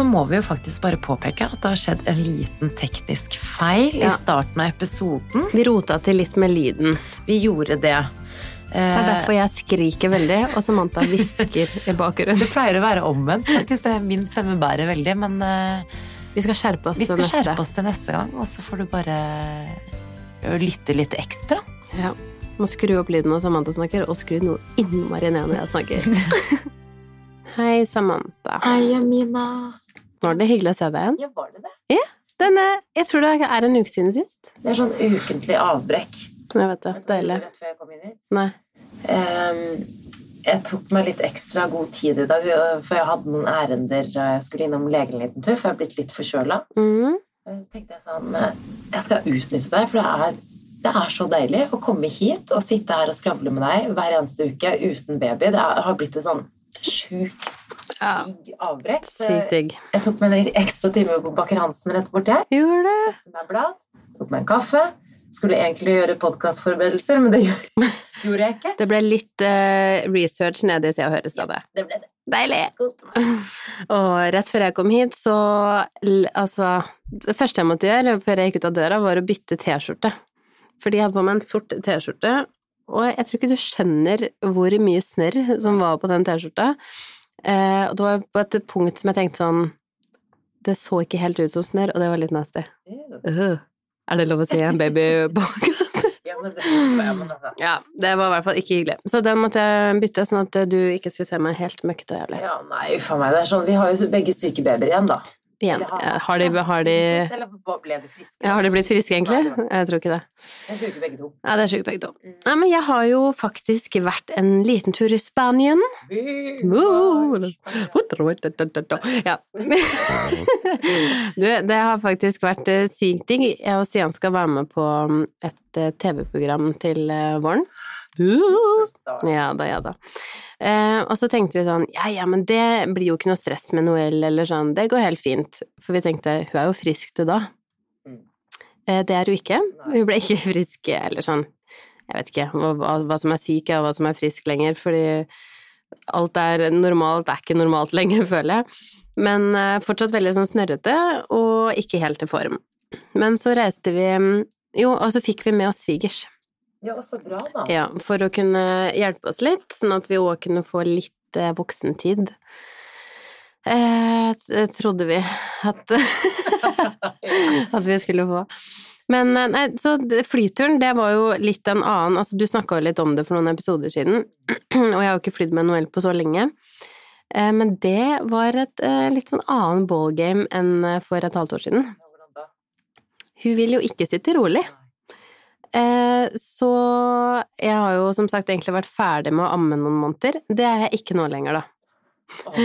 så må vi jo faktisk bare påpeke at det har skjedd en liten teknisk feil Ja. i starten av episoden. Vi rota til litt med lyden. Vi gjorde det. Det er Eh, derfor jeg skriker veldig, og Samantha hvisker i bakgrunnen. det pleier å være omvendt, faktisk. Det, min stemme bærer veldig, men eh, Vi skal skjerpe oss vi til skal neste. skjerpe oss til neste gang, og så får du bare eh, lytte litt ekstra. Ja. Må skru opp lyden når Samantha snakker, og skru noe innmari ned når jeg snakker. Hei, Samantha. Hei, Amina. Var det hyggelig å se deg igjen? Ja, var det det? Denne, jeg tror det er en uke siden sist. Det er sånn ukentlig avbrekk. Jeg vet det. Deilig. Rett før jeg kom inn hit. Nei. Um, jeg tok meg litt ekstra god tid i dag, for jeg hadde noen ærender. og Jeg skulle innom legen en liten tur, for jeg er blitt litt forkjøla. Mm. Så tenkte jeg sånn eh, Jeg skal utnytte deg, for det er, det er så deilig å komme hit og sitte her og skravle med deg hver eneste uke uten baby. Det har blitt et sånn sjukt Ja. digg avbrekk. Sykt digg. jeg tok meg en ekstra time på Baker Hansen rett borti her. Gjorde det? Kjøpte meg blad, tok meg en kaffe. Skulle egentlig gjøre podkastforberedelser, men det gjorde, jeg ikke. Det ble litt uh, research nede i Se og Høres av det. Det ble det. Deilig! Og rett før jeg kom hit, så Altså, det første jeg måtte gjøre før jeg gikk ut av døra, var å bytte T-skjorte. Fordi jeg hadde på meg en sort T-skjorte, og jeg tror ikke du skjønner hvor mye snørr som var på den T-skjorta. Eh, og det var på et punkt som jeg tenkte sånn Det så ikke helt ut som snørr, og det var litt nasty. Uh, Er det lov å si en babypodkast? Altså. ja, det var i hvert fall ikke hyggelig. Så den måtte jeg bytte, sånn at du ikke skulle se meg helt møkkete og jævlig. ja, nei, uff meg. Det er sånn, vi har jo begge syke babyer igjen, da. Igjen. Har de, har de har de blitt friske, egentlig? Jeg tror ikke det. Jeg tror ikke begge to. Ja, det er syke begge to. Nei, men jeg har jo faktisk vært en liten tur i Spanien. Ja. Du, det har faktisk vært eh, sykt digg. Jeg og Stian skal være med på mm, et eh, TV-program til eh, våren. Superstar. Ja da, ja da. Eh, og så tenkte vi sånn, ja ja, men det blir jo ikke noe stress med Noëlle eller sånn, det går helt fint. For vi tenkte, hun er jo frisk til da. Mm. Eh, det er hun ikke. Nei. Hun ble ikke frisk, eller sånn, jeg vet ikke hva, hva, som er syk, og hva som er frisk lenger, fordi alt er normalt, er ikke normalt lenger, føler jeg. Men eh, fortsatt veldig sånn snørrete, og ikke helt i form. Men så reiste vi, mm, jo, og så fikk vi med oss svigers. Ja, så bra, da. Ja, for å kunne hjelpe oss litt, sånn at vi òg kunne få litt eh, voksentid. Eh, trodde vi at At vi skulle få. Men eh, nei, så flyturen, det var jo litt en annen Altså, du snakka jo litt om det for noen episoder siden, og jeg har jo ikke flydd med Noel på så lenge. Eh, men det var et eh, litt sånn annen ballgame enn eh, for et halvt år siden. Hun vil jo ikke sitte rolig. Eh, så jeg har jo som sagt egentlig vært ferdig med å amme noen måneder. Det er jeg ikke nå lenger, da. Oh,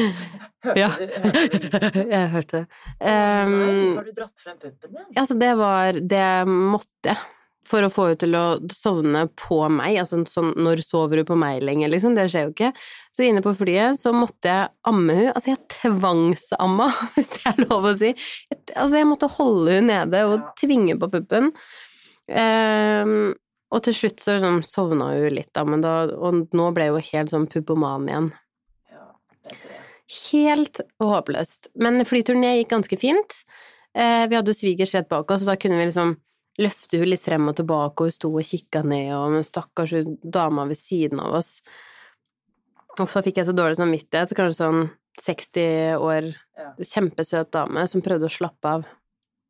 Hørte Ja. du? Hørte du det? jeg hørte det. Um, har du dratt frem puppen din? altså, det var Det måtte jeg. For å få henne til å sovne på meg. Altså sånn når sover du på meg lenger, liksom? Det skjer jo ikke. Så inne på flyet så måtte jeg amme hun. Altså, jeg tvangsamma, hvis det er lov å si. Jeg, altså, jeg måtte holde hun nede og tvinge på puppen. Ehm, og til slutt så sånn, sovna hun litt, da, men da, og nå ble hun helt sånn pupoman igjen. Ja, det tror. Helt håpløst. Men flyturen gikk ganske fint. Eh, vi hadde jo svigers rett bak oss, og da kunne vi liksom løfte hun litt frem og tilbake, og hun sto og kikka ned, og men stakkars dama ved siden av oss. Og så fikk jeg så dårlig samvittighet, kanskje sånn 60 år, Ja. kjempesøt dame som prøvde å slappe av.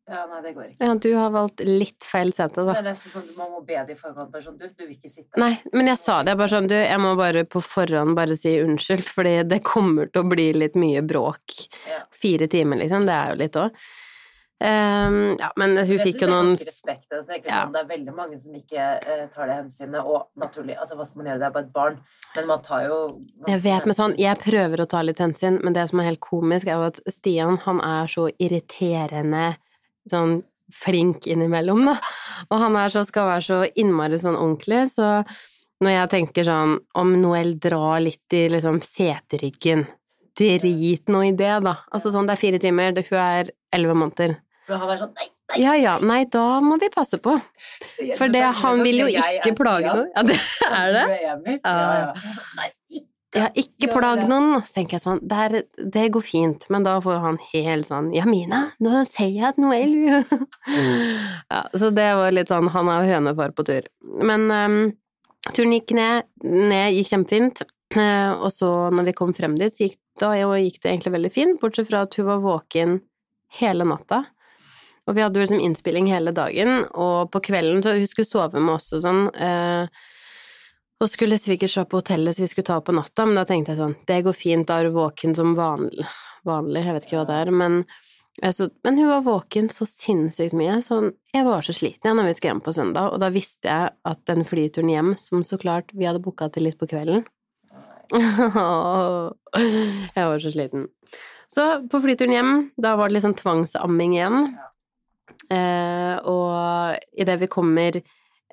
ja, nei, det går ikke. Ja, du har valgt litt feil sete, da. Det er nesten sånn du må be de i forkant. Bare sånn, du, du vil ikke sitte. Nei, men jeg sa det. Jeg bare sånn, du, jeg må bare på forhånd bare si unnskyld, fordi det kommer til å bli litt mye bråk. Ja. Fire timer, liksom. Det er jo litt òg. ja, men hun Jeg fikk jo det er noen ganske respekt. Altså, Ja. sånn, Det er veldig mange som ikke uh, tar det hensynet, og naturlig Altså, hva skal man gjøre, det er bare et barn, men man tar jo Jeg vet, men sånn, jeg prøver å ta litt hensyn, men det som er helt komisk, er jo at Stian, han er så irriterende sånn flink innimellom, da. Og han er så, skal være så innmari sånn ordentlig, så når jeg tenker sånn om Noel drar litt i liksom seteryggen, drit nå i det, da. Altså sånn, det er fire timer, det, hun er elleve måneder. Men han er sånn Nei, nei! Ja ja, nei, da må vi passe på. For det, han vil jo ikke plage noe. Ja, det er det. Ja, ja. Nei, ikke Ja, ikke Gjør plag noen. Så tenker jeg sånn, det, er, det går fint, men da får han helt sånn Ja, Mina, nå ser jeg at Noel Ja, så det var litt sånn Han er jo hønefar på tur. Men um, turen gikk ned, ned gikk kjempefint. Eh, og så, når vi kom frem dit, så gikk, da gikk det egentlig veldig fint, bortsett fra at hun var våken hele natta. Og vi hadde jo liksom innspilling hele dagen, og på kvelden så hun skulle sove med oss og sånn. Eh, og skulle svigers opp på hotellet så vi skulle ta opp på natta, men da tenkte jeg sånn, det går fint, da er du våken som vanlig, vanlig jeg vet ikke hva det er, men, så, men hun var våken så sinnssykt mye, sånn, jeg var så sliten jeg når vi skulle hjem på søndag, og da visste jeg at den flyturen hjem, som så klart vi hadde booka til litt på kvelden, jeg var så sliten. Så på flyturen hjem, da var det liksom tvangsamming igjen, eh, og idet vi kommer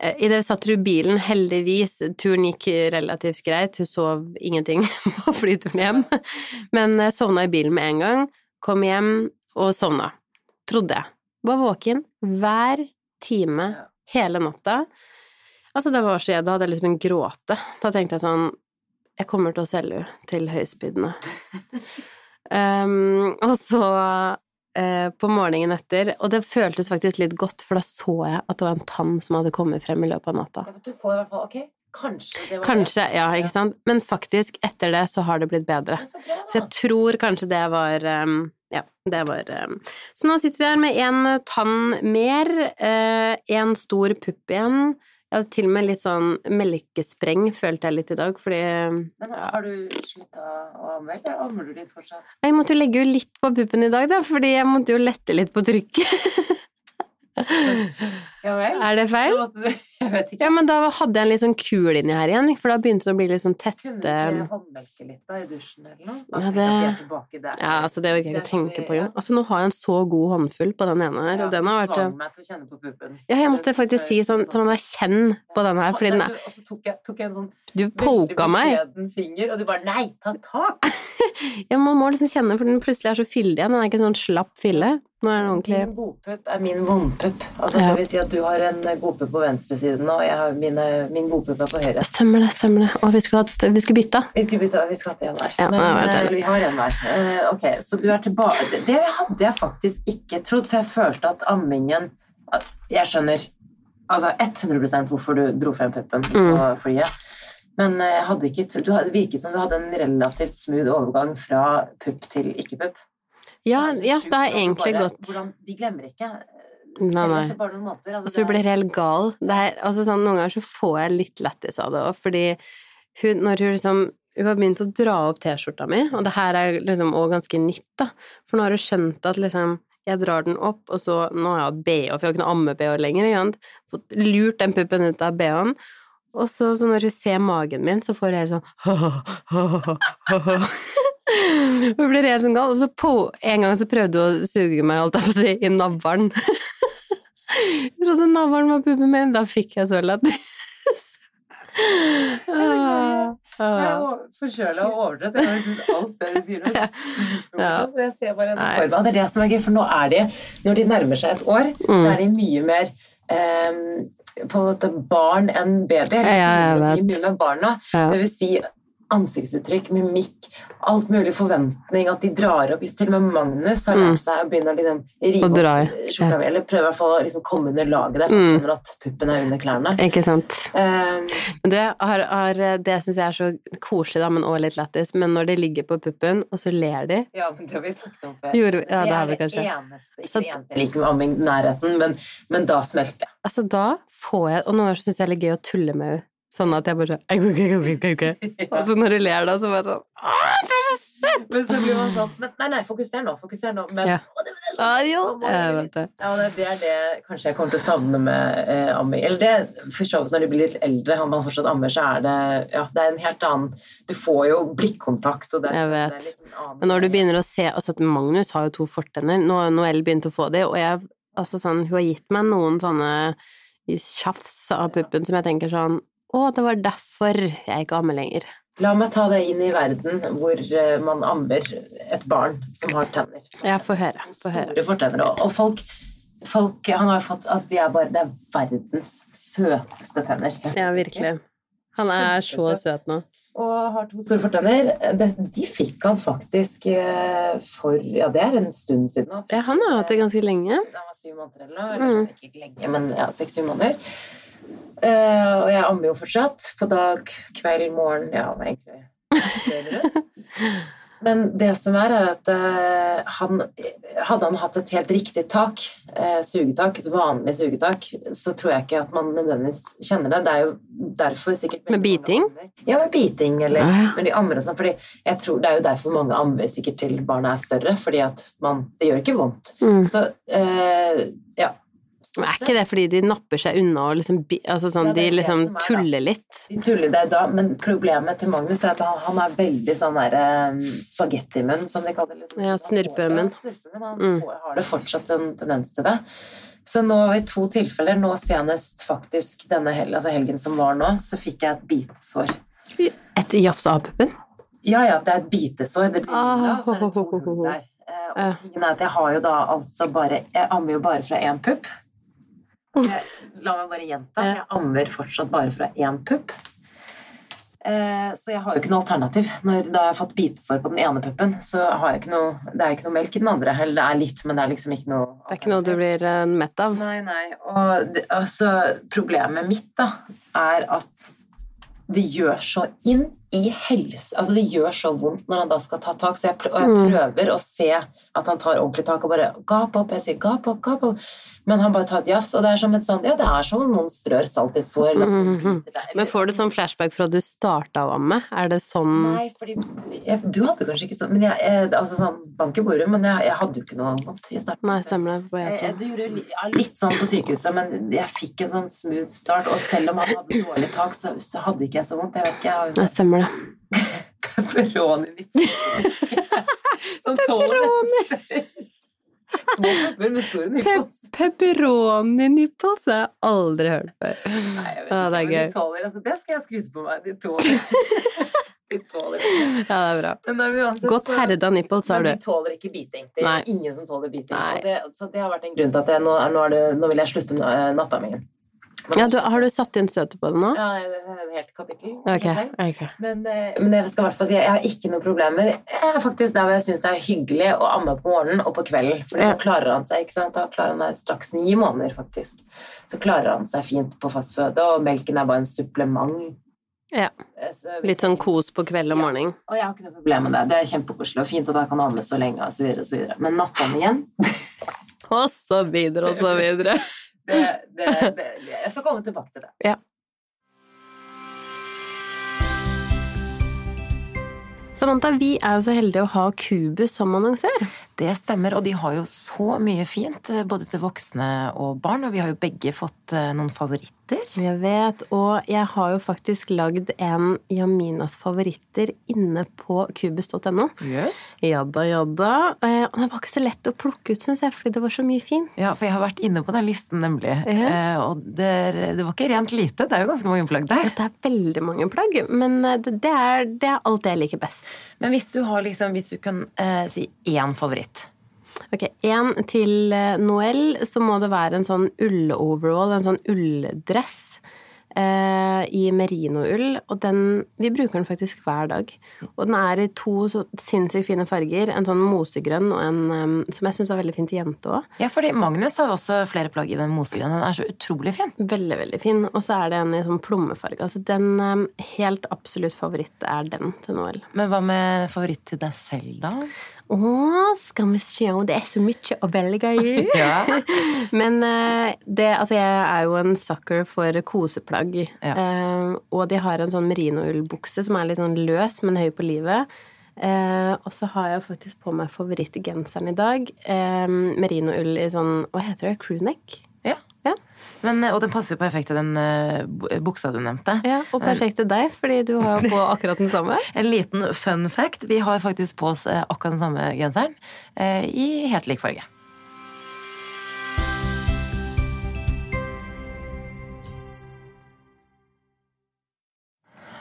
Idet vi satt i bilen, heldigvis, turen gikk relativt greit, hun sov ingenting på flyturen hjem, men eh, sovna i bilen med en gang, kom hjem og sovna. Trodde jeg. Var våken hver time hele natta. Altså, det var så jeg, da hadde jeg liksom en gråte. Da tenkte jeg sånn Jeg kommer til å selge henne til høyspydende. Um, og så eh, på morgenen etter, og det føltes faktisk litt godt, for da så jeg at det var en tann som hadde kommet frem i løpet av natta. Du får i hvert fall Ok, kanskje det var Kanskje, ja, ikke sant? Men faktisk, etter det så har det blitt bedre. det. Så bra, Så jeg tror kanskje det var um, Ja, det var um. Så nå sitter vi her med en tann mer, uh, en stor pupp igjen. Jeg hadde til og med litt sånn melkespreng, følte jeg litt i dag, fordi Men har du slutta å amme, eller ammer du litt fortsatt? Jeg måtte jo legge jo litt på puppen i dag, da, fordi jeg måtte jo lette litt på trykket. Ja vel? er det feil? Så måtte du- Jeg vet ikke. Ja, men da hadde jeg en litt sånn kul inni her igjen, for da begynte det å bli litt sånn Kunne du ikke håndmelke litt da i dusjen eller noe? Ja, Ja, det- Vi tilbake der. Ja, altså det orker jeg ikke tenke på, engang. Altså nå har jeg en så god håndfull på den ene her, Ja, og den har vært tvang meg til å kjenne på puppen. Ja, jeg måtte faktisk si sånn, som at jeg kjenner på den her, fordi den er Og så tok jeg, tok jeg en sånn Du poka meg. finger, og du bare Nei, ta tak! Ja, man må liksom kjenne, for den plutselig er så fyldig igjen. Den er ikke sånn slapp fille. Nå er den ordentlig Min godpupp er min vondpupp. Altså, Ja. Det vil si at du har en godpupp på venstresiden, og jeg har mine, min godpupp er på høyre. Stemmer det, stemmer det. Og vi skulle, hatt, vi skulle bytta. Vi skulle bytte, vi skulle hatt én hver. Ja, Men eh, vi har én hver. Eh, ok, så du er tilbake Det hadde jeg faktisk ikke trodd, for jeg følte at ammingen at- Jeg skjønner altså 100% hvorfor du dro frem puppen på Mm. flyet. Men eh, ikke Det virket som du hadde en relativt smooth overgang fra pupp til ikke-pupp. Ja, Det er ja, det har egentlig godt. hvordan, De glemmer ikke. Nei, nei. etter bare noen måneder. Altså, Altså, hun blir helt gal. Det er, altså, sånn, noen ganger så får jeg litt lættis av det òg, fordi hun, når hun liksom hun har begynt å dra opp T-skjorta mi, og det her er liksom også ganske nytt, da. For nå har hun skjønt at liksom jeg drar den opp, og så Nå har jeg hatt BH, for jeg har ikke noe amme-BH lenger. Ikke? Fått lurt den puppen ut av BH-en. Og så, så når hun ser magen min, så får hun helt sånn Hun blir helt sånn gal. Og så på en gang så prøvde hun å suge meg, holdt jeg på å si, i navlen. Jeg trodde navlen var puppen min. Da fikk jeg så lættis. Ah, Jeg ah. er forkjøla og overdrett. Jeg syns alt det du sier. er. Jeg ser bare en Det er det som er gøy, for nå er de Når de nærmer seg et år, så Mm. er de mye mer um, på en måte barn enn baby. Ja, jeg vet. mye mer barna. Det vil si ansiktsuttrykk, mimikk, alt mulig forventning, at de drar opp. Hvis til og med Magnus har Mm. lært seg å begynne å liksom rive opp skjorta, eller prøve i hvert fall å liksom komme under laget der, for Mm. skjønner at puppen er under klærne. Ikke sant. Um, Men det, har, har, det syns jeg er så koselig, da, men også litt lættis. Men når de ligger på puppen, og så ler de ja, men det har vi snakket om før. Gjorde ja, det har vi er kanskje. det eneste, ikke Så- det eneste jeg liker med amming, nærheten, men, men da smelter jeg. Altså, da får jeg Og noen ganger syns jeg det er gøy å tulle med henne. Sånn at jeg bare sånn. Og så når du ler da, så bare sånn Å, du er så søt! Men så blir man sånn men, Nei, nei, fokuser nå, fokuser nå. Men Ja. Å, det, det, vet det. Ja, det, det er det kanskje jeg kommer til å savne med eh, amming. Eller det for så vidt når de blir litt eldre har man fortsatt ammer, så er det ja, det er en helt annen Du får jo blikkontakt, og det, Jeg det er litt en annen Men når du begynner å se Altså, Magnus har jo to fortenner. Nå har Noel begynt å få de, og jeg Altså sånn Hun har gitt meg noen sånne tjafs av puppen som jeg tenker sånn Å, det var derfor jeg ikke ammer lenger. La meg ta deg inn i verden hvor eh, man ammer et barn som har tenner. Ja, få høre. Høre. Store fortenner. Og, og folk, folk Han har fått altså de er bare, Det er verdens søteste tenner. Ja, virkelig. Han er så søt nå. og har to store fortenner. De fikk han faktisk eh, for Ja, det er en stund siden. Ja, han har hatt det ganske lenge. Han var syv måneder eller noe. Eller Mm. ikke lenge, men ja, seks-syv måneder. Eh, og jeg ammer jo fortsatt. På dag, kveld, morgen, ja, egentlig. Men det som er, er at uh, han, hadde han hatt et helt riktig tak, uh, sugetak, et vanlig sugetak, så tror jeg ikke at man nødvendigvis kjenner det. Det er jo derfor sikkert Med biting? Ja, med biting, eller Ah, ja. når de ammer og sånn. Fordi jeg tror det er jo derfor mange ammer sikkert til barnet er større, fordi at man Det gjør ikke vondt. Mm. Så eh, ja. sett. er ikke det fordi de napper seg unna og liksom Altså sånn, Ja, de liksom er, tuller litt? De tuller det da, men problemet til Magnus er at han, han er veldig sånn der um, spagettimunn, som de kaller det. Liksom. Ja, Han snurpemunn. Ja. Han Mm. har det fortsatt en tendens til det. Så nå i to tilfeller, nå senest faktisk denne hel, altså helgen som var nå, så fikk jeg et bitesår. Et jafs av puppen? Ja, ja, det er et bitesår. Det blir ah, og så er det to hull der. Eh. Og tingen er at jeg har jo da altså bare Jeg ammer jo bare fra én pupp. Jeg, la meg bare gjenta. Jeg ammer fortsatt bare fra én pupp. Eh, så jeg har jo ikke noe alternativ. Når, da jeg har fått bitesår på den ene puppen, så har jeg ikke noe, det er ikke noe melk i den andre. Eller det er litt, men det er liksom ikke noe Det er ikke noe du blir eh, mett av? Nei, nei. Og det, altså, problemet mitt da, er at det gjør så inn i helse Altså, det gjør så vondt når han da skal ta tak, så jeg, prøver, og jeg Mm. prøver å se at han tar ordentlig tak og bare gap opp. Jeg sier gap opp, gap opp. Men han bare tar et jafs, og det er som et sånn Ja, det er som om noen strør salt i et sår. Deg, eller- Men får du sånn flashback fra du starta å amme? Er det sånn Nei, fordi jeg, Du hadde kanskje ikke sånn Men jeg, jeg, altså sånn bank i bordet, men jeg, jeg hadde jo ikke noe vondt i starten. Nei, det. På jeg Jeg, det gjorde ja, litt sånn på sykehuset, men jeg fikk en sånn smooth start. Og selv om han hadde dårlig tak, så, så hadde ikke jeg så vondt. Jeg vet ikke, jeg har jo Nei, stemmer det. pepperoni Som tåler Små pepper med store nipples. Pepperoni nipples har jeg aldri hørt før. Nei, jeg vet ikke, det er men de gøy. tåler, altså, det skal jeg skryte på meg. De tåler De tåler Ja, det er bra. Men uansett, Godt herda nipples, har Men du. de tåler ikke biting. Det er Nei. ingen som tåler biting. Det, så det har vært en grunn til at jeg, nå, nå, det, nå vil jeg slutte eh, nattammingen. Ja, du, har du satt inn støtet på det nå? Ja, det er et helt kapittel. Okay, for seg selv. ok. Men, eh, men jeg skal i hvert fall si jeg har ikke noen problemer. Jeg er faktisk der hvor jeg syns det er hyggelig å amme på morgenen og på kvelden. For da klarer han seg. ikke sant? Da klarer han seg straks ni måneder, faktisk. Så klarer han seg fint på fast føde, og melken er bare en supplement. Ja. Eh, Litt sånn kos på kveld og Ja. Og jeg har ikke noe problem med det. Det er kjempekoselig og fint, og da kan du amme så lenge og så videre og så videre. Men nattammingen Og så videre og så videre. det, det, det, Jeg skal komme tilbake til det. Ja. Samantha, vi er jo så heldige å ha Kubus som annonsør. Det stemmer, og de har jo så mye fint, eh, både til voksne og barn. Og vi har jo begge fått eh, noen favoritter. Jeg vet, og jeg har jo faktisk lagd en Jaminas favoritter inne på kubus.no. Yes. Ja da, ja da. Eh, Og det var ikke så lett å plukke ut, syns jeg, fordi det var så mye fint. Ja, for jeg har vært inne på den listen, nemlig. Uh -huh. og det, det var ikke rent lite. Det er jo ganske mange plagg der. Det er veldig mange plagg, men det, det, er, det er alt jeg liker best. Men hvis du har liksom, hvis du kan eh, si én favoritt Ok, En til eh, Noel så må det være en sånn ulloverall, en sånn ulldress eh, i merinoull. Og den Vi bruker den faktisk hver dag. Og den er i to så sinnssykt fine farger. En sånn mosegrønn og en um, som jeg syns er veldig fin til jente òg. Ja, fordi Magnus har jo også flere plagg i den mosegrønne. Den er så utrolig fin. Veldig, veldig fin. Og så er det en i sånn plommefarge. Altså den um, helt absolutt favoritt er den til Noel. Men hva med favoritt til deg selv, da? Å, skal vi se, det er så mye å velge i. Ja. Men eh, det, altså jeg er jo en sucker for koseplagg. Ja. Eh, og de har en sånn merinoullbukse som er litt sånn løs, men høy på livet. Eh, og så har jeg faktisk på meg favorittgenseren i dag. Eh, Merinoull i sånn Hva heter det? Crewneck? Men, og den passer jo perfekt til den uh, buksa du nevnte. ja. Og perfekt til deg, fordi du har på akkurat den samme. En liten fun fact. Vi har faktisk på oss eh, akkurat den samme genseren uh, i helt lik farge.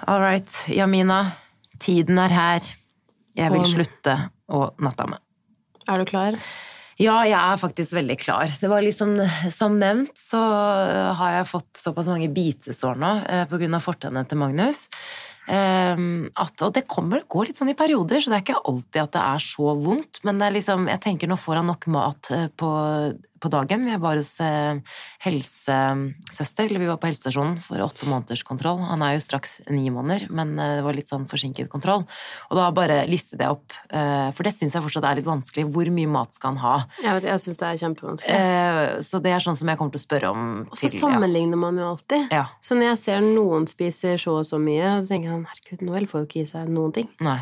All right, Jamina. Tiden er her. Jeg vil slutte å nattamme. Er du klar? Ja, jeg er faktisk veldig klar. Det var liksom, Som nevnt så har jeg fått såpass mange bitesår nå eh, av fortennene til Magnus. Um, at, og det kommer, går litt sånn i perioder, så det er ikke alltid at det er så vondt. Men liksom, jeg tenker nå får han nok mat eh, på, på dagen. Vi var hos eh, helsesøster, eller vi var på helsestasjonen for åtte måneders kontroll. Han er jo straks ni måneder, men eh, det var litt sånn forsinket kontroll. Og da bare listet jeg opp, eh, for det syns jeg fortsatt er litt vanskelig. Hvor mye mat skal han ha? Vet, jeg syns det er kjempevanskelig. Eh, så det er sånn som jeg kommer til å spørre om. Og så sammenligner man jo alltid. Ja. Så når jeg ser noen spiser så og så mye, så tenker jeg herregud, Noel får jo ikke i seg noen ting. Nei.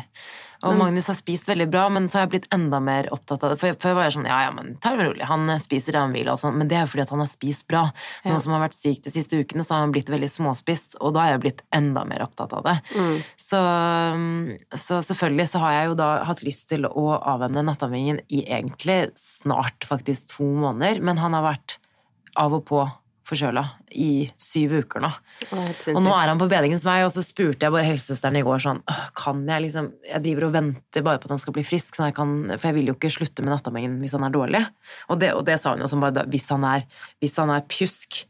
Og Magnus har spist veldig bra, men så har jeg blitt enda mer opptatt av det. For før var jeg sånn ja, ja, men ta det rolig, han spiser det han vil, altså. Men det er jo fordi at han har spist bra. Noen Ja. som har vært syk de siste ukene, så har han blitt veldig småspist, og da har jeg blitt enda mer opptatt av det. Mm. Så, så selvfølgelig så har jeg jo da hatt lyst til å avvende nattavingen i egentlig snart faktisk to måneder, men han har vært av og på forkjøla i syv uker nå. Og nå er han på bedringens vei, og så spurte jeg bare helsesøsteren i går sånn Kan jeg liksom Jeg driver og venter bare på at han skal bli frisk, sånn jeg kan, for jeg vil jo ikke slutte med nattavingen hvis han er dårlig. Og det, og det sa hun jo som bare hvis han er, hvis han er pjusk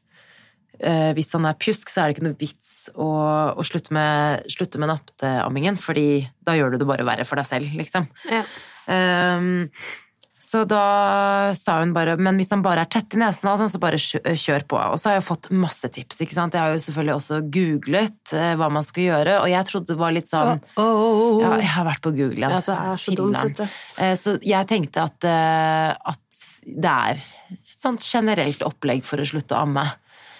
eh, Hvis han er pjusk, så er det ikke noe vits å, å slutte med, slutte med nattammingen, fordi da gjør du det bare verre for deg selv, liksom. Ja. Ehm, så da sa hun bare Men hvis han bare er tett i nesen, sånn, så bare kjør på. Og så har jeg fått masse tips. ikke sant? Jeg har jo selvfølgelig også googlet eh, hva man skal gjøre, og jeg trodde det var litt sånn åh, åh, åh. Ja, jeg har vært på Google. Ja, det er så dumt. Eh, Så jeg tenkte at, eh, at det er et sånt generelt opplegg for å slutte å amme.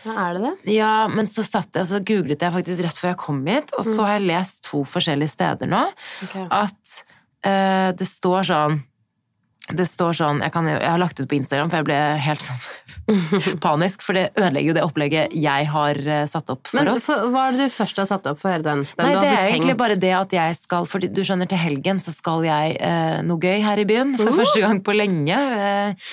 Ja, er det det? Ja, men så satt jeg, så googlet jeg faktisk rett før jeg kom hit, og så har jeg lest to forskjellige steder nå okay. at eh, det står sånn det står sånn, jeg, kan, jeg har lagt ut på Instagram, for jeg ble helt sånn panisk, for det ødelegger jo det opplegget jeg har eh, satt opp for Men oss. for, hva er det du først har satt opp for den? den Nei, det er er egentlig bare det at jeg skal For du skjønner, til helgen så skal jeg eh, noe gøy her i byen. For Uh. første gang på lenge. Eh,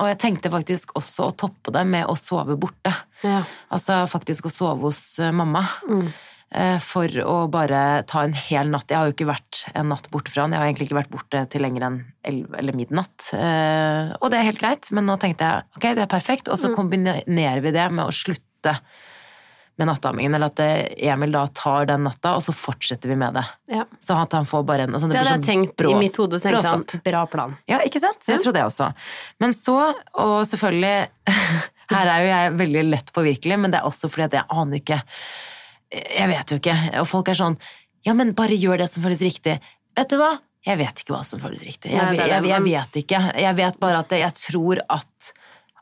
og jeg tenkte faktisk også å toppe det med å sove borte. Ja. Altså faktisk å sove hos eh, mamma. Mm. Eh, for å bare ta en hel natt. Jeg har jo ikke vært en natt borte fra han. Jeg har egentlig ikke vært borte til lenger enn 11 eller midnatt. Eh, og det er helt greit, men nå tenkte jeg ok, det er perfekt. Og så Mm. kombinerer vi det med å slutte med nattammingen, eller at Emil da tar den natta, og så fortsetter vi med det. Ja. Så at han får bare en altså Det hadde jeg tenkt brå- i mitt hode, så tenkte han bra plan. Ja, ikke sant? Jeg Ja. tror det også. Men så, og selvfølgelig Her er jo jeg veldig lett påvirkelig, men det er også fordi at jeg aner ikke Jeg vet jo ikke. Og folk er sånn Ja, men bare gjør det som føles riktig. Vet du hva? Jeg vet ikke hva som føles riktig. Jeg, jeg, jeg men- vet ikke. Jeg vet bare at jeg tror at,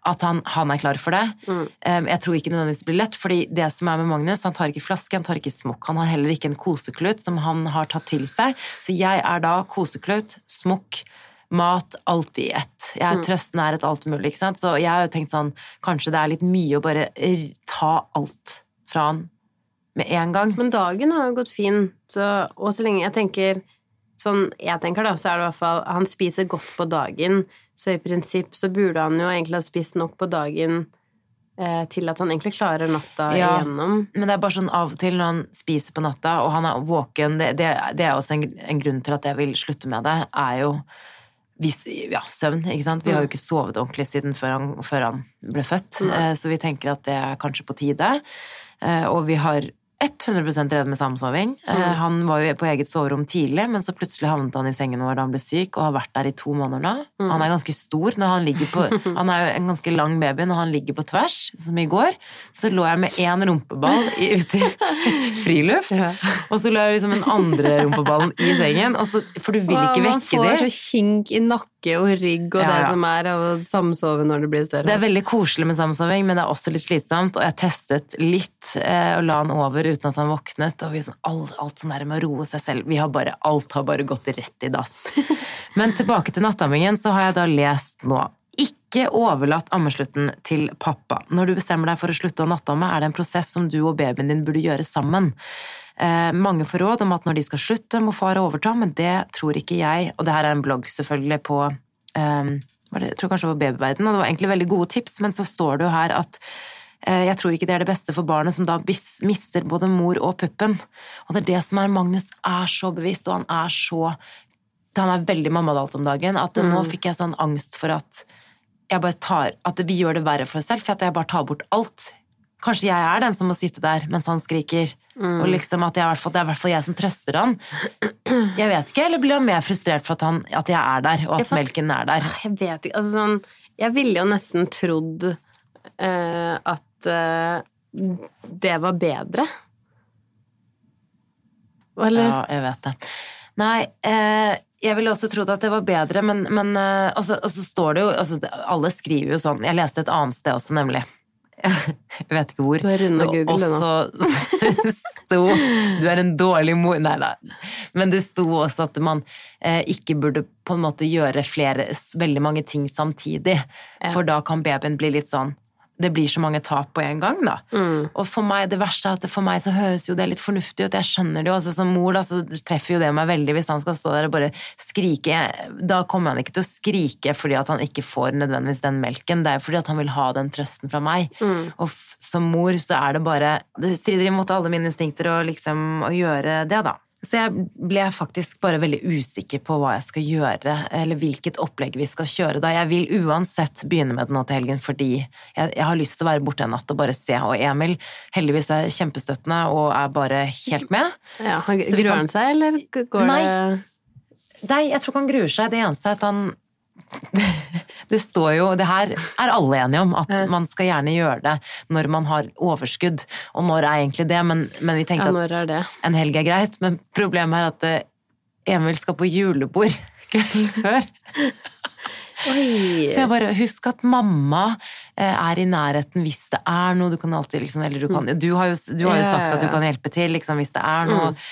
at han, han er klar for det. Mm. Um, Jeg tror ikke nødvendigvis det blir lett, fordi det som er med Magnus, han tar ikke flaske, han tar ikke smokk. Han har heller ikke en koseklut som han har tatt til seg. Så jeg er da koseklut, smokk, mat, alt i ett. Jeg er Mm. trøsten er et alt mulig, ikke sant. Så jeg har jo tenkt sånn, kanskje det er litt mye å bare ta alt fra han med en gang. Men dagen har jo gått fin, så, og så lenge jeg tenker Sånn jeg tenker da, så er det i hvert fall Han spiser godt på dagen, så i prinsipp så burde han jo egentlig ha spist nok på dagen eh, til at han egentlig klarer natta Ja. igjennom. Men det er bare sånn av og til når han spiser på natta, og han er våken Det, det, det er også en, en grunn til at jeg vil slutte med det, er jo hvis, ja, søvn, ikke sant. Vi har jo ikke sovet ordentlig siden før han, før han ble født, Nei. eh, så vi tenker at det er kanskje på tide. Eh, Og vi har 100% drevet med samsoving. Eh, Mm. Han var jo på eget soverom tidlig, men så plutselig havnet han i sengen vår da han ble syk, og har vært der i to måneder nå. Mm. Han er ganske stor når han på Han er jo en ganske lang baby når han ligger på tvers, som i går. Så lå jeg med én rumpeball i, ute i friluft, Ja. og så lå jeg liksom den andre rumpeballen i sengen, så, for du vil ikke man vekke får dem. så kink i nakke og rygg og Ja, det som er og samsove når det blir større. Det er veldig koselig med samsoving, men det er også litt slitsomt. Og jeg testet litt eh, og la han over uten at han våknet. Og vi sånn, alt, alt sånn der med å roe seg selv vi har bare, Alt har bare gått rett i dass. Men tilbake til nattammingen, så har jeg da lest nå. Ikke overlatt ammeslutten til pappa. Når du bestemmer deg for å slutte å nattamme, er det en prosess som du og babyen din burde gjøre sammen. Eh, mange får råd om at når de skal slutte, må far overta, men det tror ikke jeg. Og det her er en blogg selvfølgelig på eh, det, jeg tror kanskje det var Babyverden, og det var egentlig veldig gode tips, men så står det jo her at eh, jeg tror ikke det er det beste for barnet som da mister både mor og puppen. Og det er det som er Magnus er så bevisst, og han er så Han er veldig mammadalt om dagen, at Mm. nå fikk jeg sånn angst for at jeg bare tar, at vi gjør det verre for oss selv, for at jeg bare tar bort alt. Kanskje jeg er den som må sitte der mens han skriker. Og liksom at jeg, det er i hvert fall jeg som trøster han. Jeg vet ikke, eller blir han mer frustrert for at, han, at jeg er der, og at fa- melken er der? Jeg vet ikke, altså sånn Jeg ville jo nesten trodd uh, at uh, det var bedre. Eller? Ja, jeg vet det. Nei, eh, jeg ville også trodd at det var bedre, men, men og så står det jo altså, Alle skriver jo sånn Jeg leste et annet sted også, nemlig. Jeg vet ikke hvor. Du har rundet Google, og nå. sto Du er en dårlig mor Nei, da. Men det sto også at man eh, ikke burde på en måte gjøre flere, veldig mange ting samtidig. Ja. For da kan babyen bli litt sånn Det blir så mange tap på en gang, da. Mm. Og for meg, det verste er at det for meg så høres jo det litt fornuftig ut. Jeg skjønner det jo. Altså, som mor da, så treffer jo det meg veldig hvis han skal stå der og bare skrike. Da kommer han ikke til å skrike fordi at han ikke får nødvendigvis den melken. Det er jo fordi at han vil ha den trøsten fra meg. Mm. Og som mor så er det bare Det strider imot alle mine instinkter å liksom å gjøre det, da. Så jeg ble faktisk bare veldig usikker på hva jeg skal gjøre, eller hvilket opplegg vi skal kjøre da. Jeg vil uansett begynne med det nå til helgen, fordi jeg, jeg har lyst til å være borte en natt og bare se. Og Emil heldigvis er kjempestøttende og er bare helt med. Ja, han- Gruer han seg, eller går det Nei, jeg tror ikke han gruer seg. Det eneste er at han Det står jo Det her er alle enige om, at man skal gjerne gjøre det når man har overskudd. Og når er egentlig det? Men, men vi tenkte Ja, at en helg er greit. Men problemet er at eh, Emil skal på julebord kvelden før. Oi! Så jeg bare Husk at mamma eh, er i nærheten hvis det er noe. Du kan alltid liksom Eller du kan Du har jo, du har jo sagt at du kan hjelpe til liksom, hvis det er noe. Eh,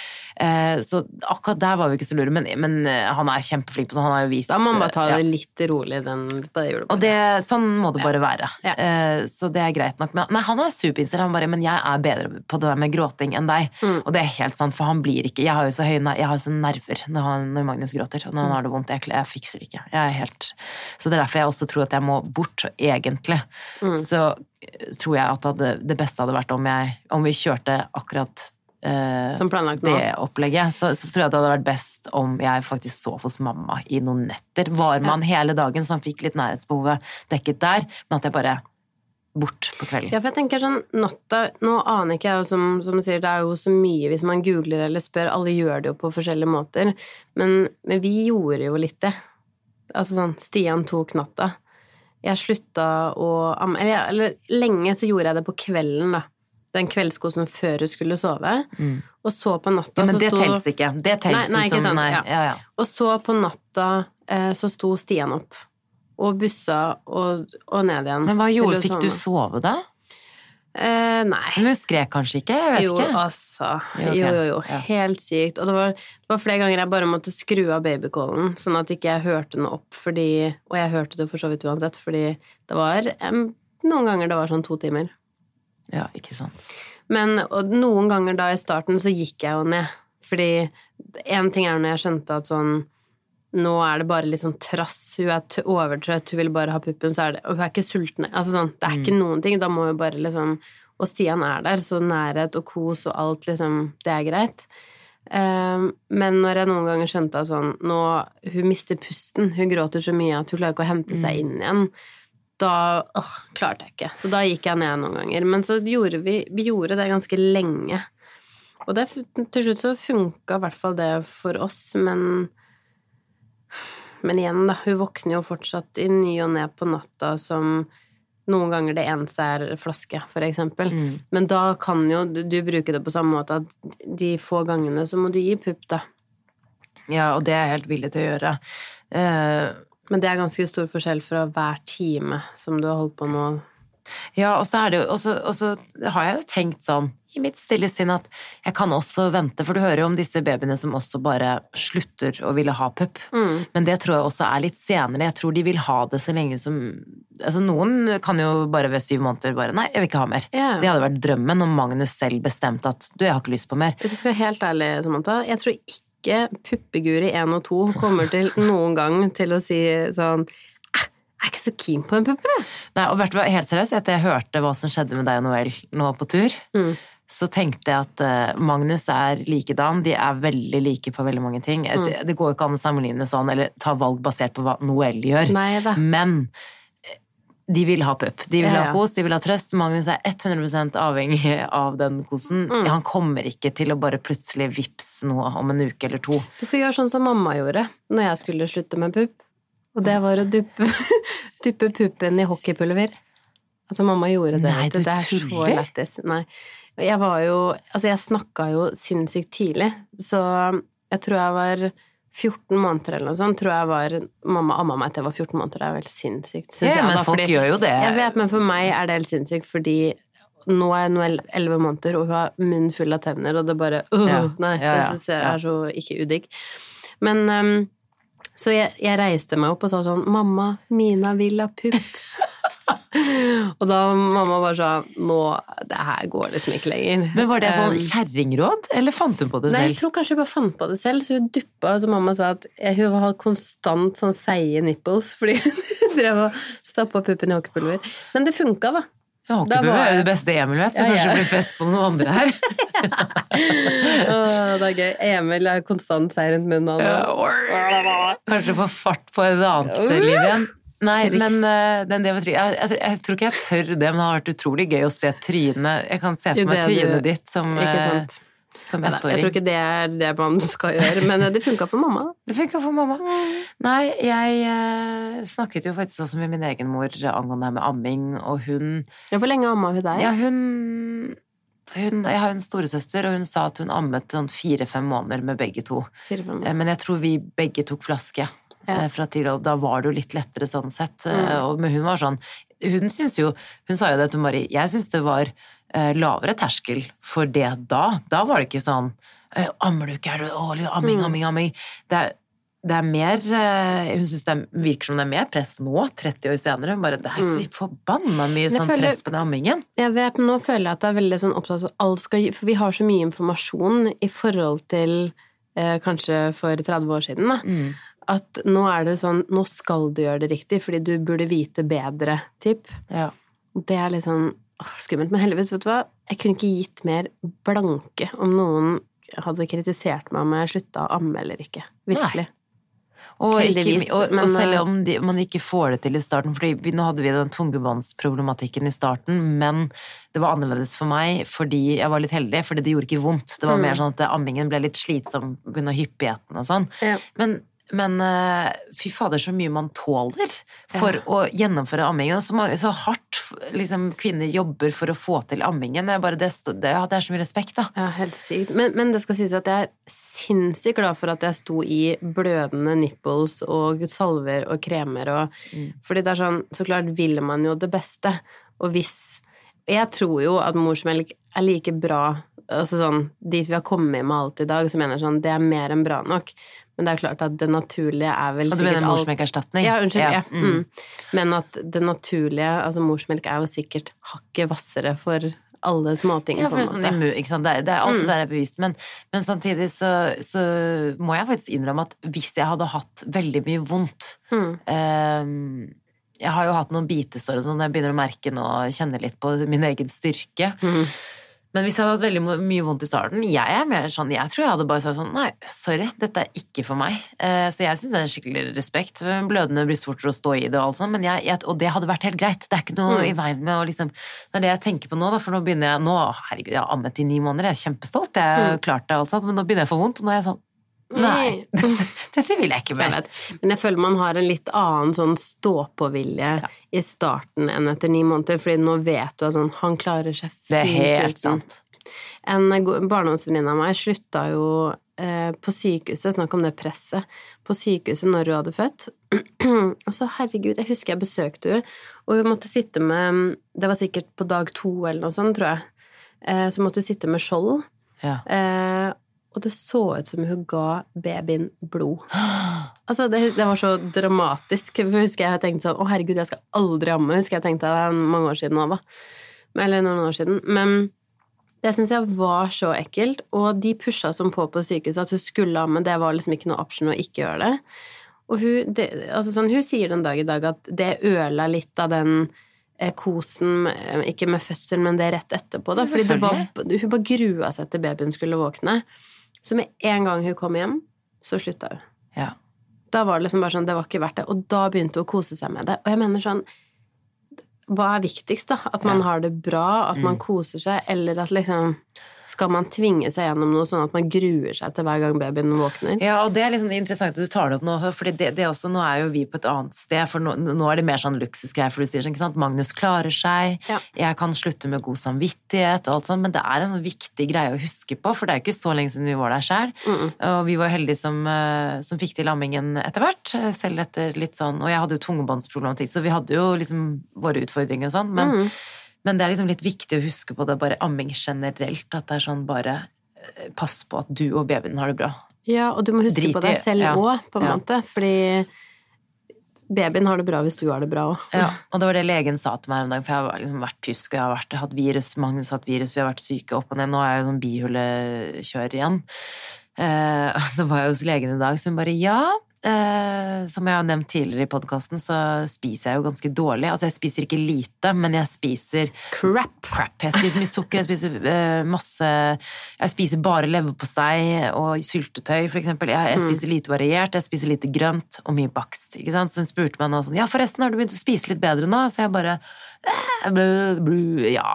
så akkurat der var vi ikke så lure, men, men eh, han er kjempeflink på sånn. Han har jo vist Da må man bare ta ja. det litt rolig den, på det julebordet. Og det, sånn må det bare være. Ja. Eh, så det er greit nok. Men, nei, han er superinstilt. Han bare Men jeg er bedre på det der med gråting enn deg. Mm. Og det er helt sant, for han blir ikke Jeg har jo så høye jeg har jo så nerver når, han, når Magnus gråter. Og når han har det vondt. Jeg, jeg fikser det ikke. Jeg er helt Så det er derfor jeg også tror at jeg må bort, egentlig. Mm. Så eh, tror jeg at det, det beste hadde vært om, jeg, om vi kjørte akkurat eh, Som planlagt nå. det opplegget, så, så tror jeg det hadde vært best om jeg faktisk sov hos mamma i noen netter. Var man hele dagen, så han fikk litt nærhetsbehovet dekket der, men at jeg bare bort på kvelden. Ja, for jeg tenker sånn, natta Nå aner ikke jeg, som, som du sier, det er jo så mye hvis man googler eller spør. Alle gjør det jo på forskjellige måter. Men, men vi gjorde jo litt det. Altså sånn Stian tok natta. Jeg slutta å amme eller, eller lenge så gjorde jeg det på kvelden, da. Den kveldskosen før hun skulle sove. Mm. Og så på natta Ja, men så det sto telles ikke. Det telles Nei, nei, ikke som sant, Nei, ja. ja. Og så på natta eh, så sto Stian opp. Og bussa og, og ned igjen. Men hva gjorde du? Fikk du sove. da? Eh, nei. Men hun skrek kanskje ikke? Jeg vet jo, ikke. altså. Jo, okay. Jo, jo, jo. Helt sykt. Og det var, det var flere ganger jeg bare måtte skru av babycallen, sånn at ikke jeg hørte noe opp, fordi Og jeg hørte det for så vidt uansett, fordi det var eh, Noen ganger det var sånn to timer. Ja, ikke sant. Men noen ganger da i starten så gikk jeg jo ned. Fordi én ting er når jeg skjønte at sånn Nå er det bare litt sånn trass. Hun er overtrøtt, hun vil bare ha puppen, så er det Og hun er ikke sulten. Altså sånn, det er ikke noen ting. Da må hun bare liksom Og Stian er der, så nærhet og kos og alt, liksom, det er greit. Ehm, men når jeg noen ganger skjønte at sånn Nå Hun mister pusten. Hun gråter så mye at hun klarer ikke å hente seg inn igjen da øh, klarte jeg ikke. Så da gikk jeg ned noen ganger. Men så gjorde vi, vi gjorde det ganske lenge. Og det, til slutt så funka i hvert fall det for oss, men Men igjen, da. Hun våkner jo fortsatt i ny og ne på natta som noen ganger det eneste er flaske, for eksempel. Mm. Men da kan jo du du bruke det på samme måte at de få gangene så må du gi pupp, da. Ja, og det er jeg helt villig til å gjøre. Eh, Men det er ganske stor forskjell fra hver time som du har holdt på nå. Ja, og så er det Og så og så har jeg jo tenkt sånn i mitt stille sinn at jeg kan også vente, for du hører jo om disse babyene som også bare slutter å ville ha pupp. Mm. Men det tror jeg også er litt senere. Jeg tror de vil ha det så lenge som Altså noen kan jo bare ved syv måneder bare Nei, jeg vil ikke ha mer. Yeah. Det hadde vært drømmen om Magnus selv bestemte at du, jeg har ikke lyst på mer. Hvis jeg skal være helt ærlig, Samantha, jeg tror ikke Puppeguri 1 og 2 kommer til noen gang til å si sånn «Eh, Jeg er ikke så keen på en puppe. Nei, og vet helt seriøst, etter jeg hørte hva som skjedde med deg og Noel nå på tur, Mm. så tenkte jeg at eh, Magnus er likedan. De er veldig like på veldig mange ting. Mm. Det går jo ikke an å sammenligne sånn, eller ta valg basert på hva Noel gjør. Nei. Men de vil ha pupp. De vil Ja, ha kos, de vil ha trøst. Magnus er 100% avhengig av den kosen. Mm. Han kommer ikke til å bare plutselig vips noe om en uke eller to. Du får gjøre sånn som mamma gjorde når jeg skulle slutte med pupp. Og det var å duppe, duppe puppen i hockeypulver. Altså, mamma gjorde det. Nei, du Det er så lættis. Nei. Jeg var jo Altså, jeg snakka jo sinnssykt tidlig, så jeg tror jeg var 14 måneder eller noe sånt, tror jeg var Mamma amma meg til jeg var 14 måneder, det er helt sinnssykt, syns Ja, jeg. men da, folk fordi- gjør jo det. Jeg vet, men for meg er det helt sinnssykt, fordi nå er hun 11 måneder, og hun har munnen full av tenner, og det bare øh, Ja. Nei, Ja, det ja. syns jeg er så ikke udigg. Men um, Så jeg, jeg reiste meg opp og sa sånn Mamma, Mina vil ha pupp. og da mamma bare sa Nå, det her går liksom ikke lenger. Men var det sånn Um, kjerringråd, eller fant hun på det selv? Nei, jeg tror kanskje hun bare fant på det selv, så hun duppa, så mamma sa at hun har konstant sånn seige nipples, fordi hun drev og stappa puppen i hockeypulver. Men det funka, da. Ja, Hockeypulver er jo det beste Emil vet, så Ja, kanskje det blir fest på noen andre her. Åh, det er gøy. Emil er konstant seig rundt munnen. Og- Kanskje få fart på et annet liv igjen. Nei, Triks. men uh, den jeg, jeg, jeg tror ikke jeg tør det, men det har vært utrolig gøy å se trynet. Jeg kan se for meg trynet ditt som, eh, som ettåring. jeg tror ikke det er det man skal gjøre, men det funka for mamma. Det funka for mamma. Nei, jeg uh, snakket jo faktisk også med min egen mor angående med amming, og hun Ja, Hvor lenge amma hun deg? Ja, hun, hun Jeg har jo en storesøster, og hun sa at hun ammet sånn fire-fem måneder med begge to. Eh, år. Men jeg tror vi begge tok flaske. Ja. eh, Fra tidligere, da var det jo litt lettere sånn sett. eh, Mm. Og, men hun var sånn Hun syns jo Hun sa jo det til Marie. Jeg syns det var eh, lavere terskel for det da. Da var det ikke sånn Ammer du ikke? Er du å, amming, Mm. amming, amming? Det er, det er mer Hun syns det er, virker som det er mer press nå, 30 år senere. Bare, det er så Mm. forbanna mye sånn føler- press på den ammingen. Jeg vet, men nå føler jeg at det er veldig sånn opptatt av at alt skal gi For vi har så mye informasjon i forhold til eh, kanskje for 30 år siden, da. Mm. At nå er det sånn Nå skal du gjøre det riktig, fordi du burde vite bedre, typ. Ja. Det er litt sånn åh, skummelt. Men heldigvis, vet du hva, jeg kunne ikke gitt mer blanke om noen hadde kritisert meg om jeg slutta å amme eller ikke. Virkelig. Og, ikke, og, men, og selv eh, om de, man ikke får det til i starten, for nå hadde vi den tungebåndsproblematikken i starten, men det var annerledes for meg fordi jeg var litt heldig, fordi det gjorde ikke vondt. Det var Mm. mer sånn at ammingen ble litt slitsom pga. hyppigheten og sånn. Ja. Men, men eh, fy fader, så mye man tåler for Ja. å gjennomføre ammingen. Så, så hardt liksom, kvinner jobber for å få til ammingen. Det er, bare det, det, ja, det er så mye respekt, da. Ja, helt sykt. Men, men det skal sies at jeg er sinnssykt glad for at jeg sto i blødende nipples og salver og kremer og Mm. Fordi det er sånn, så klart vil man jo det beste. Og hvis Jeg tror jo at morsmelk er like bra Altså sånn, dit vi har kommet med alt i dag, så mener jeg sånn, det er mer enn bra nok. Men det er klart at det naturlige er vel Og du mener morsmelkerstatning? Ja, unnskyld. Ja. mm. Mm. Men at det naturlige, altså morsmelk, er jo sikkert hakket hvassere for alle småting, Ja, på for sånn immu, ikke sant? Det, er, det er alt Mm. det der er bevist, men, men samtidig så, så må jeg faktisk innrømme at hvis jeg hadde hatt veldig mye vondt Mm. eh, Jeg har jo hatt noen bitesår og sånn, jeg begynner å merke nå og kjenne litt på min egen styrke. Mm. Men hvis jeg hadde hatt veldig mye vondt i starten, jeg er mer sånn, jeg tror jeg hadde bare sagt sånn, nei, sorry, dette er ikke for meg. Eh, så jeg synes det er skikkelig respekt. Blødende brystvorter å stå i det og alt sånt, men jeg, jeg, og det hadde vært helt greit. Det er ikke noe Mm. i veien med å liksom, det er det jeg tenker på nå da, for nå begynner jeg, nå, herregud, jeg har ammet i ni måneder, jeg er kjempestolt, jeg har Mm. klart det og alt sånt, men nå begynner jeg å få vondt, og nå er jeg sånn, nei, dette vil jeg ikke Jeg mer. vet. Men jeg føler man har en litt annen sånn stå-på-vilje Ja. i starten enn etter ni måneder, fordi nå vet du at sånn, han klarer seg fint Det er helt sant. En barndomsvenninne av meg slutta jo eh, på sykehuset, snakk om det presset, på sykehuset når hun hadde født. altså, herregud, jeg husker jeg besøkte henne, og hun måtte sitte med Det var sikkert på dag to eller noe sånt, tror jeg. Eh, så måtte hun sitte med skjold. Ja. Eh, og det så ut som hun ga babyen blod. Altså, det, det var så dramatisk. For husker jeg tenkte sånn Å, herregud, jeg skal aldri amme. Husker jeg tenkte det mange år siden da. Eller noen år siden. Men det syns jeg var så ekkelt. Og de pusha som på på sykehuset at hun skulle amme. Det var liksom ikke noe option å ikke gjøre det. Og hun, det, altså sånn, hun sier den dag i dag at det ødela litt av den eh, kosen, eh, ikke med fødselen, men det rett etterpå. Da. Fordi det var, hun bare grua seg til babyen skulle våkne. Så med en gang hun kom hjem, så slutta hun. Ja. Da var det liksom bare sånn, det var ikke verdt det. Og da begynte hun å kose seg med det. Og jeg mener sånn hva er viktigst, da? At man har det bra, at man Mm. koser seg, eller at liksom Skal man tvinge seg gjennom noe sånn at man gruer seg til hver gang babyen våkner? Ja, og det er liksom interessant at du tar det opp nå, for det, det også, nå er jo vi på et annet sted, for nå, nå er det mer sånn luksusgreier, for du sier sånn, ikke sant, Magnus klarer seg, Ja. jeg kan slutte med god samvittighet og alt sånt, men det er en sånn viktig greie å huske på, for det er jo ikke så lenge siden vi var der selv, Mm. og vi var heldige som, eh, som fikk til lammingen etter hvert, eh, selv etter litt sånn, og jeg hadde jo tungebåndsproblematikk, så vi hadde jo liksom våre utfordringer og sånn, men, Mm. Men det er liksom litt viktig å huske på det, bare amming generelt, at det er sånn bare, eh, pass på at du og babyen har det bra. Ja, og du må huske Drit på deg selv ja. på en Ja. måte. Fordi babyen har det bra hvis du har det bra òg. Ja, og det var det legen sa til meg en dag, for jeg har liksom vært pjusk, og jeg har vært, hatt virus, Magnus har hatt virus, vi har vært syke opp og ned, nå er jeg jo sånn bihulekjører igjen. Eh, og så var jeg hos legen i dag, så hun bare ja, eh, som jeg har nevnt tidligere i podkasten, så spiser jeg jo ganske dårlig. Altså jeg spiser ikke lite, men jeg spiser Crap! crap. Jeg spiser mye sukker, jeg spiser eh, masse Jeg spiser bare leverpostei og syltetøy, for eksempel. Jeg, jeg spiser lite variert, jeg spiser lite grønt og mye bakst. Ikke sant? Så hun spurte meg nå sånn Ja, forresten, har du begynt å spise litt bedre nå? Så jeg bare eh, blu, blu, Ja,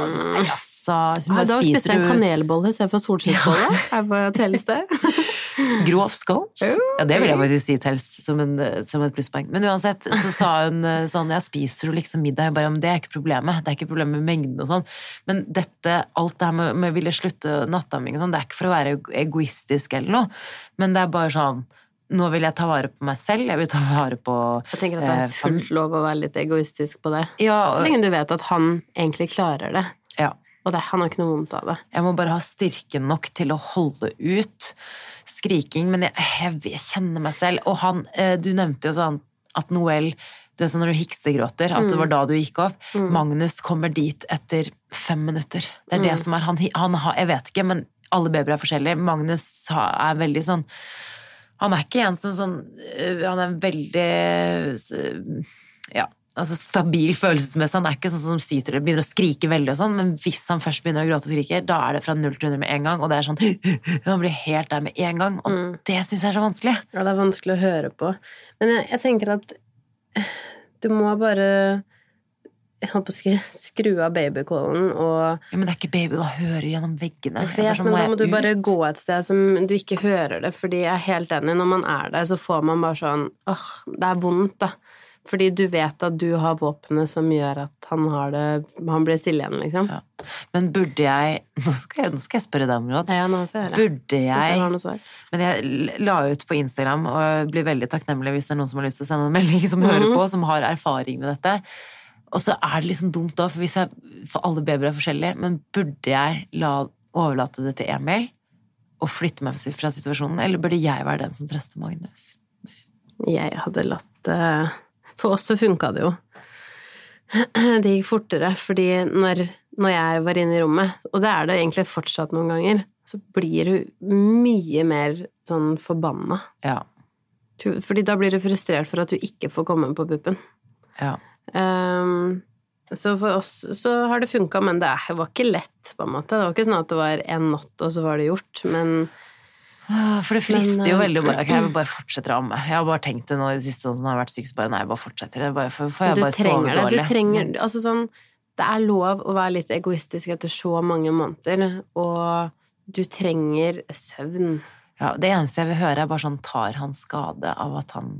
nei, altså så hun I dag spiste jeg en kanelbolle istedenfor solskinnsbolle. Her på telles det. grov scones? Ja, det vil jeg faktisk si til som, en, som et plusspoeng. Men uansett, så sa hun eh, sånn Ja, spiser du liksom middag? Jeg bare, men det er ikke problemet. Det er ikke problemet med mengden og sånn. Men dette, alt det her med, med ville slutte nattamming og sånn, det er ikke for å være egoistisk eller noe, men det er bare sånn Nå vil jeg ta vare på meg selv, jeg vil ta vare på Jeg tenker at det Eh, er fullt lov å være litt egoistisk på det. Ja, Så lenge du vet at han egentlig klarer det. ja. Og det, han har ikke noe vondt av det. Jeg må bare ha styrke nok til å holde ut skriking, men jeg, jeg, jeg kjenner meg selv. Og han, eh, du nevnte jo sånn at Noel du er sånn når du hikstegråter, at det var da du gikk opp. Magnus kommer dit etter fem minutter. Det er det som er han, han Jeg vet ikke, men alle babyer er forskjellige. Magnus er veldig sånn Han er ikke en som sånn øh, Han er veldig Ja, altså stabil følelsesmessig. Han er ikke sånn som syter eller begynner å skrike veldig og sånn, men hvis han først begynner å gråte og skrike, da er det fra null til hundre med en gang, og det er sånn Han blir helt der med en gang, og Mm. det syns jeg er så vanskelig. Ja, det er vanskelig å høre på. Men jeg, jeg tenker at du må bare jeg håper å si, skru av babycallen og Ja, men det er ikke baby, å hører gjennom veggene. Jeg vet, men da må du bare gå et sted som du ikke hører det, fordi jeg er helt enig, når man er der, så får man bare sånn åh, det er vondt, da. Fordi du vet at du har våpenet som gjør at han har det Han blir stille igjen, liksom. Ja. Men burde jeg Nå skal jeg, nå skal jeg spørre deg om råd. Ja, nå får jeg høre. Burde jeg noe. Men jeg la ut på Instagram, og blir veldig takknemlig hvis det er noen som har lyst til å sende en melding, som hører Mhm. på, som har erfaring med dette. Og så er det liksom dumt da, for, hvis jeg, for alle babyer er forskjellige, men burde jeg la, overlate det til Emil og flytte meg fra situasjonen, eller burde jeg være den som trøster Magnus? Jeg hadde latt eh, For oss så funka det jo. Det gikk fortere, fordi når, når jeg var inne i rommet, og det er det egentlig fortsatt noen ganger, så blir du mye mer sånn forbanna. Ja. Fordi da blir du frustrert for at du ikke får komme på puppen. ja. Um, så for oss så har det funka, men det var ikke lett, på en måte. Det var ikke sånn at det var en natt, og så var det gjort, men For det frister Men, jo eh, veldig bare okay, jeg vil bare fortsette å amme. Jeg har bare tenkt det nå i det siste, når jeg har vært syk, så bare nei, jeg bare fortsetter. Jeg bare, for, for jeg du bare trenger det. dårlig. Du trenger Altså sånn Det er lov å være litt egoistisk etter så mange måneder, og du trenger søvn. Ja, det eneste jeg vil høre, er bare sånn tar han skade av at han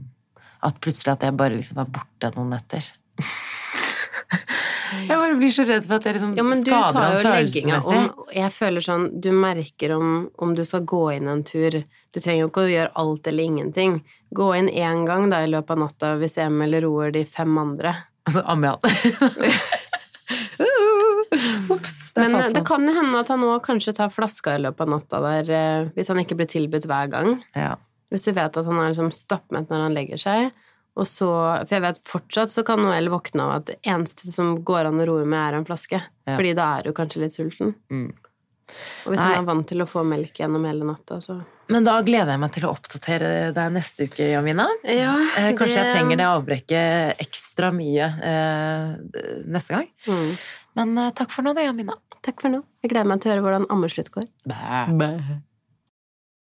At plutselig at jeg bare liksom er borte noen netter. jeg bare blir så redd for at det liksom Ja, men skader legginga følelsesmessig. Jeg føler sånn Du merker om, om du skal gå inn en tur. Du trenger jo ikke å gjøre alt eller ingenting. Gå inn én gang da i løpet av natta hvis Emil roer de fem andre. Altså han. Ops, det Men eh, falt det kan jo hende at han nå kanskje tar flaska i løpet av natta der, eh, hvis han ikke blir tilbudt hver gang. Ja. Hvis du vet at han er liksom stappmett når han legger seg, og så For jeg vet fortsatt så kan Noel våkne av at det eneste som går an å roe med, er en flaske. Ja. Fordi da er du kanskje litt sulten. Mm. Og hvis Nei. han er vant til å få melk gjennom hele natta, så Men da gleder jeg meg til å oppdatere deg neste uke, Jamina. Ja, Eh, Kanskje jeg trenger det avbrekket ekstra mye eh, neste gang. Mm. Men eh, takk for nå, da, Jamina. Takk for nå. Jeg gleder meg til å høre hvordan ammeslutt går. Bæ.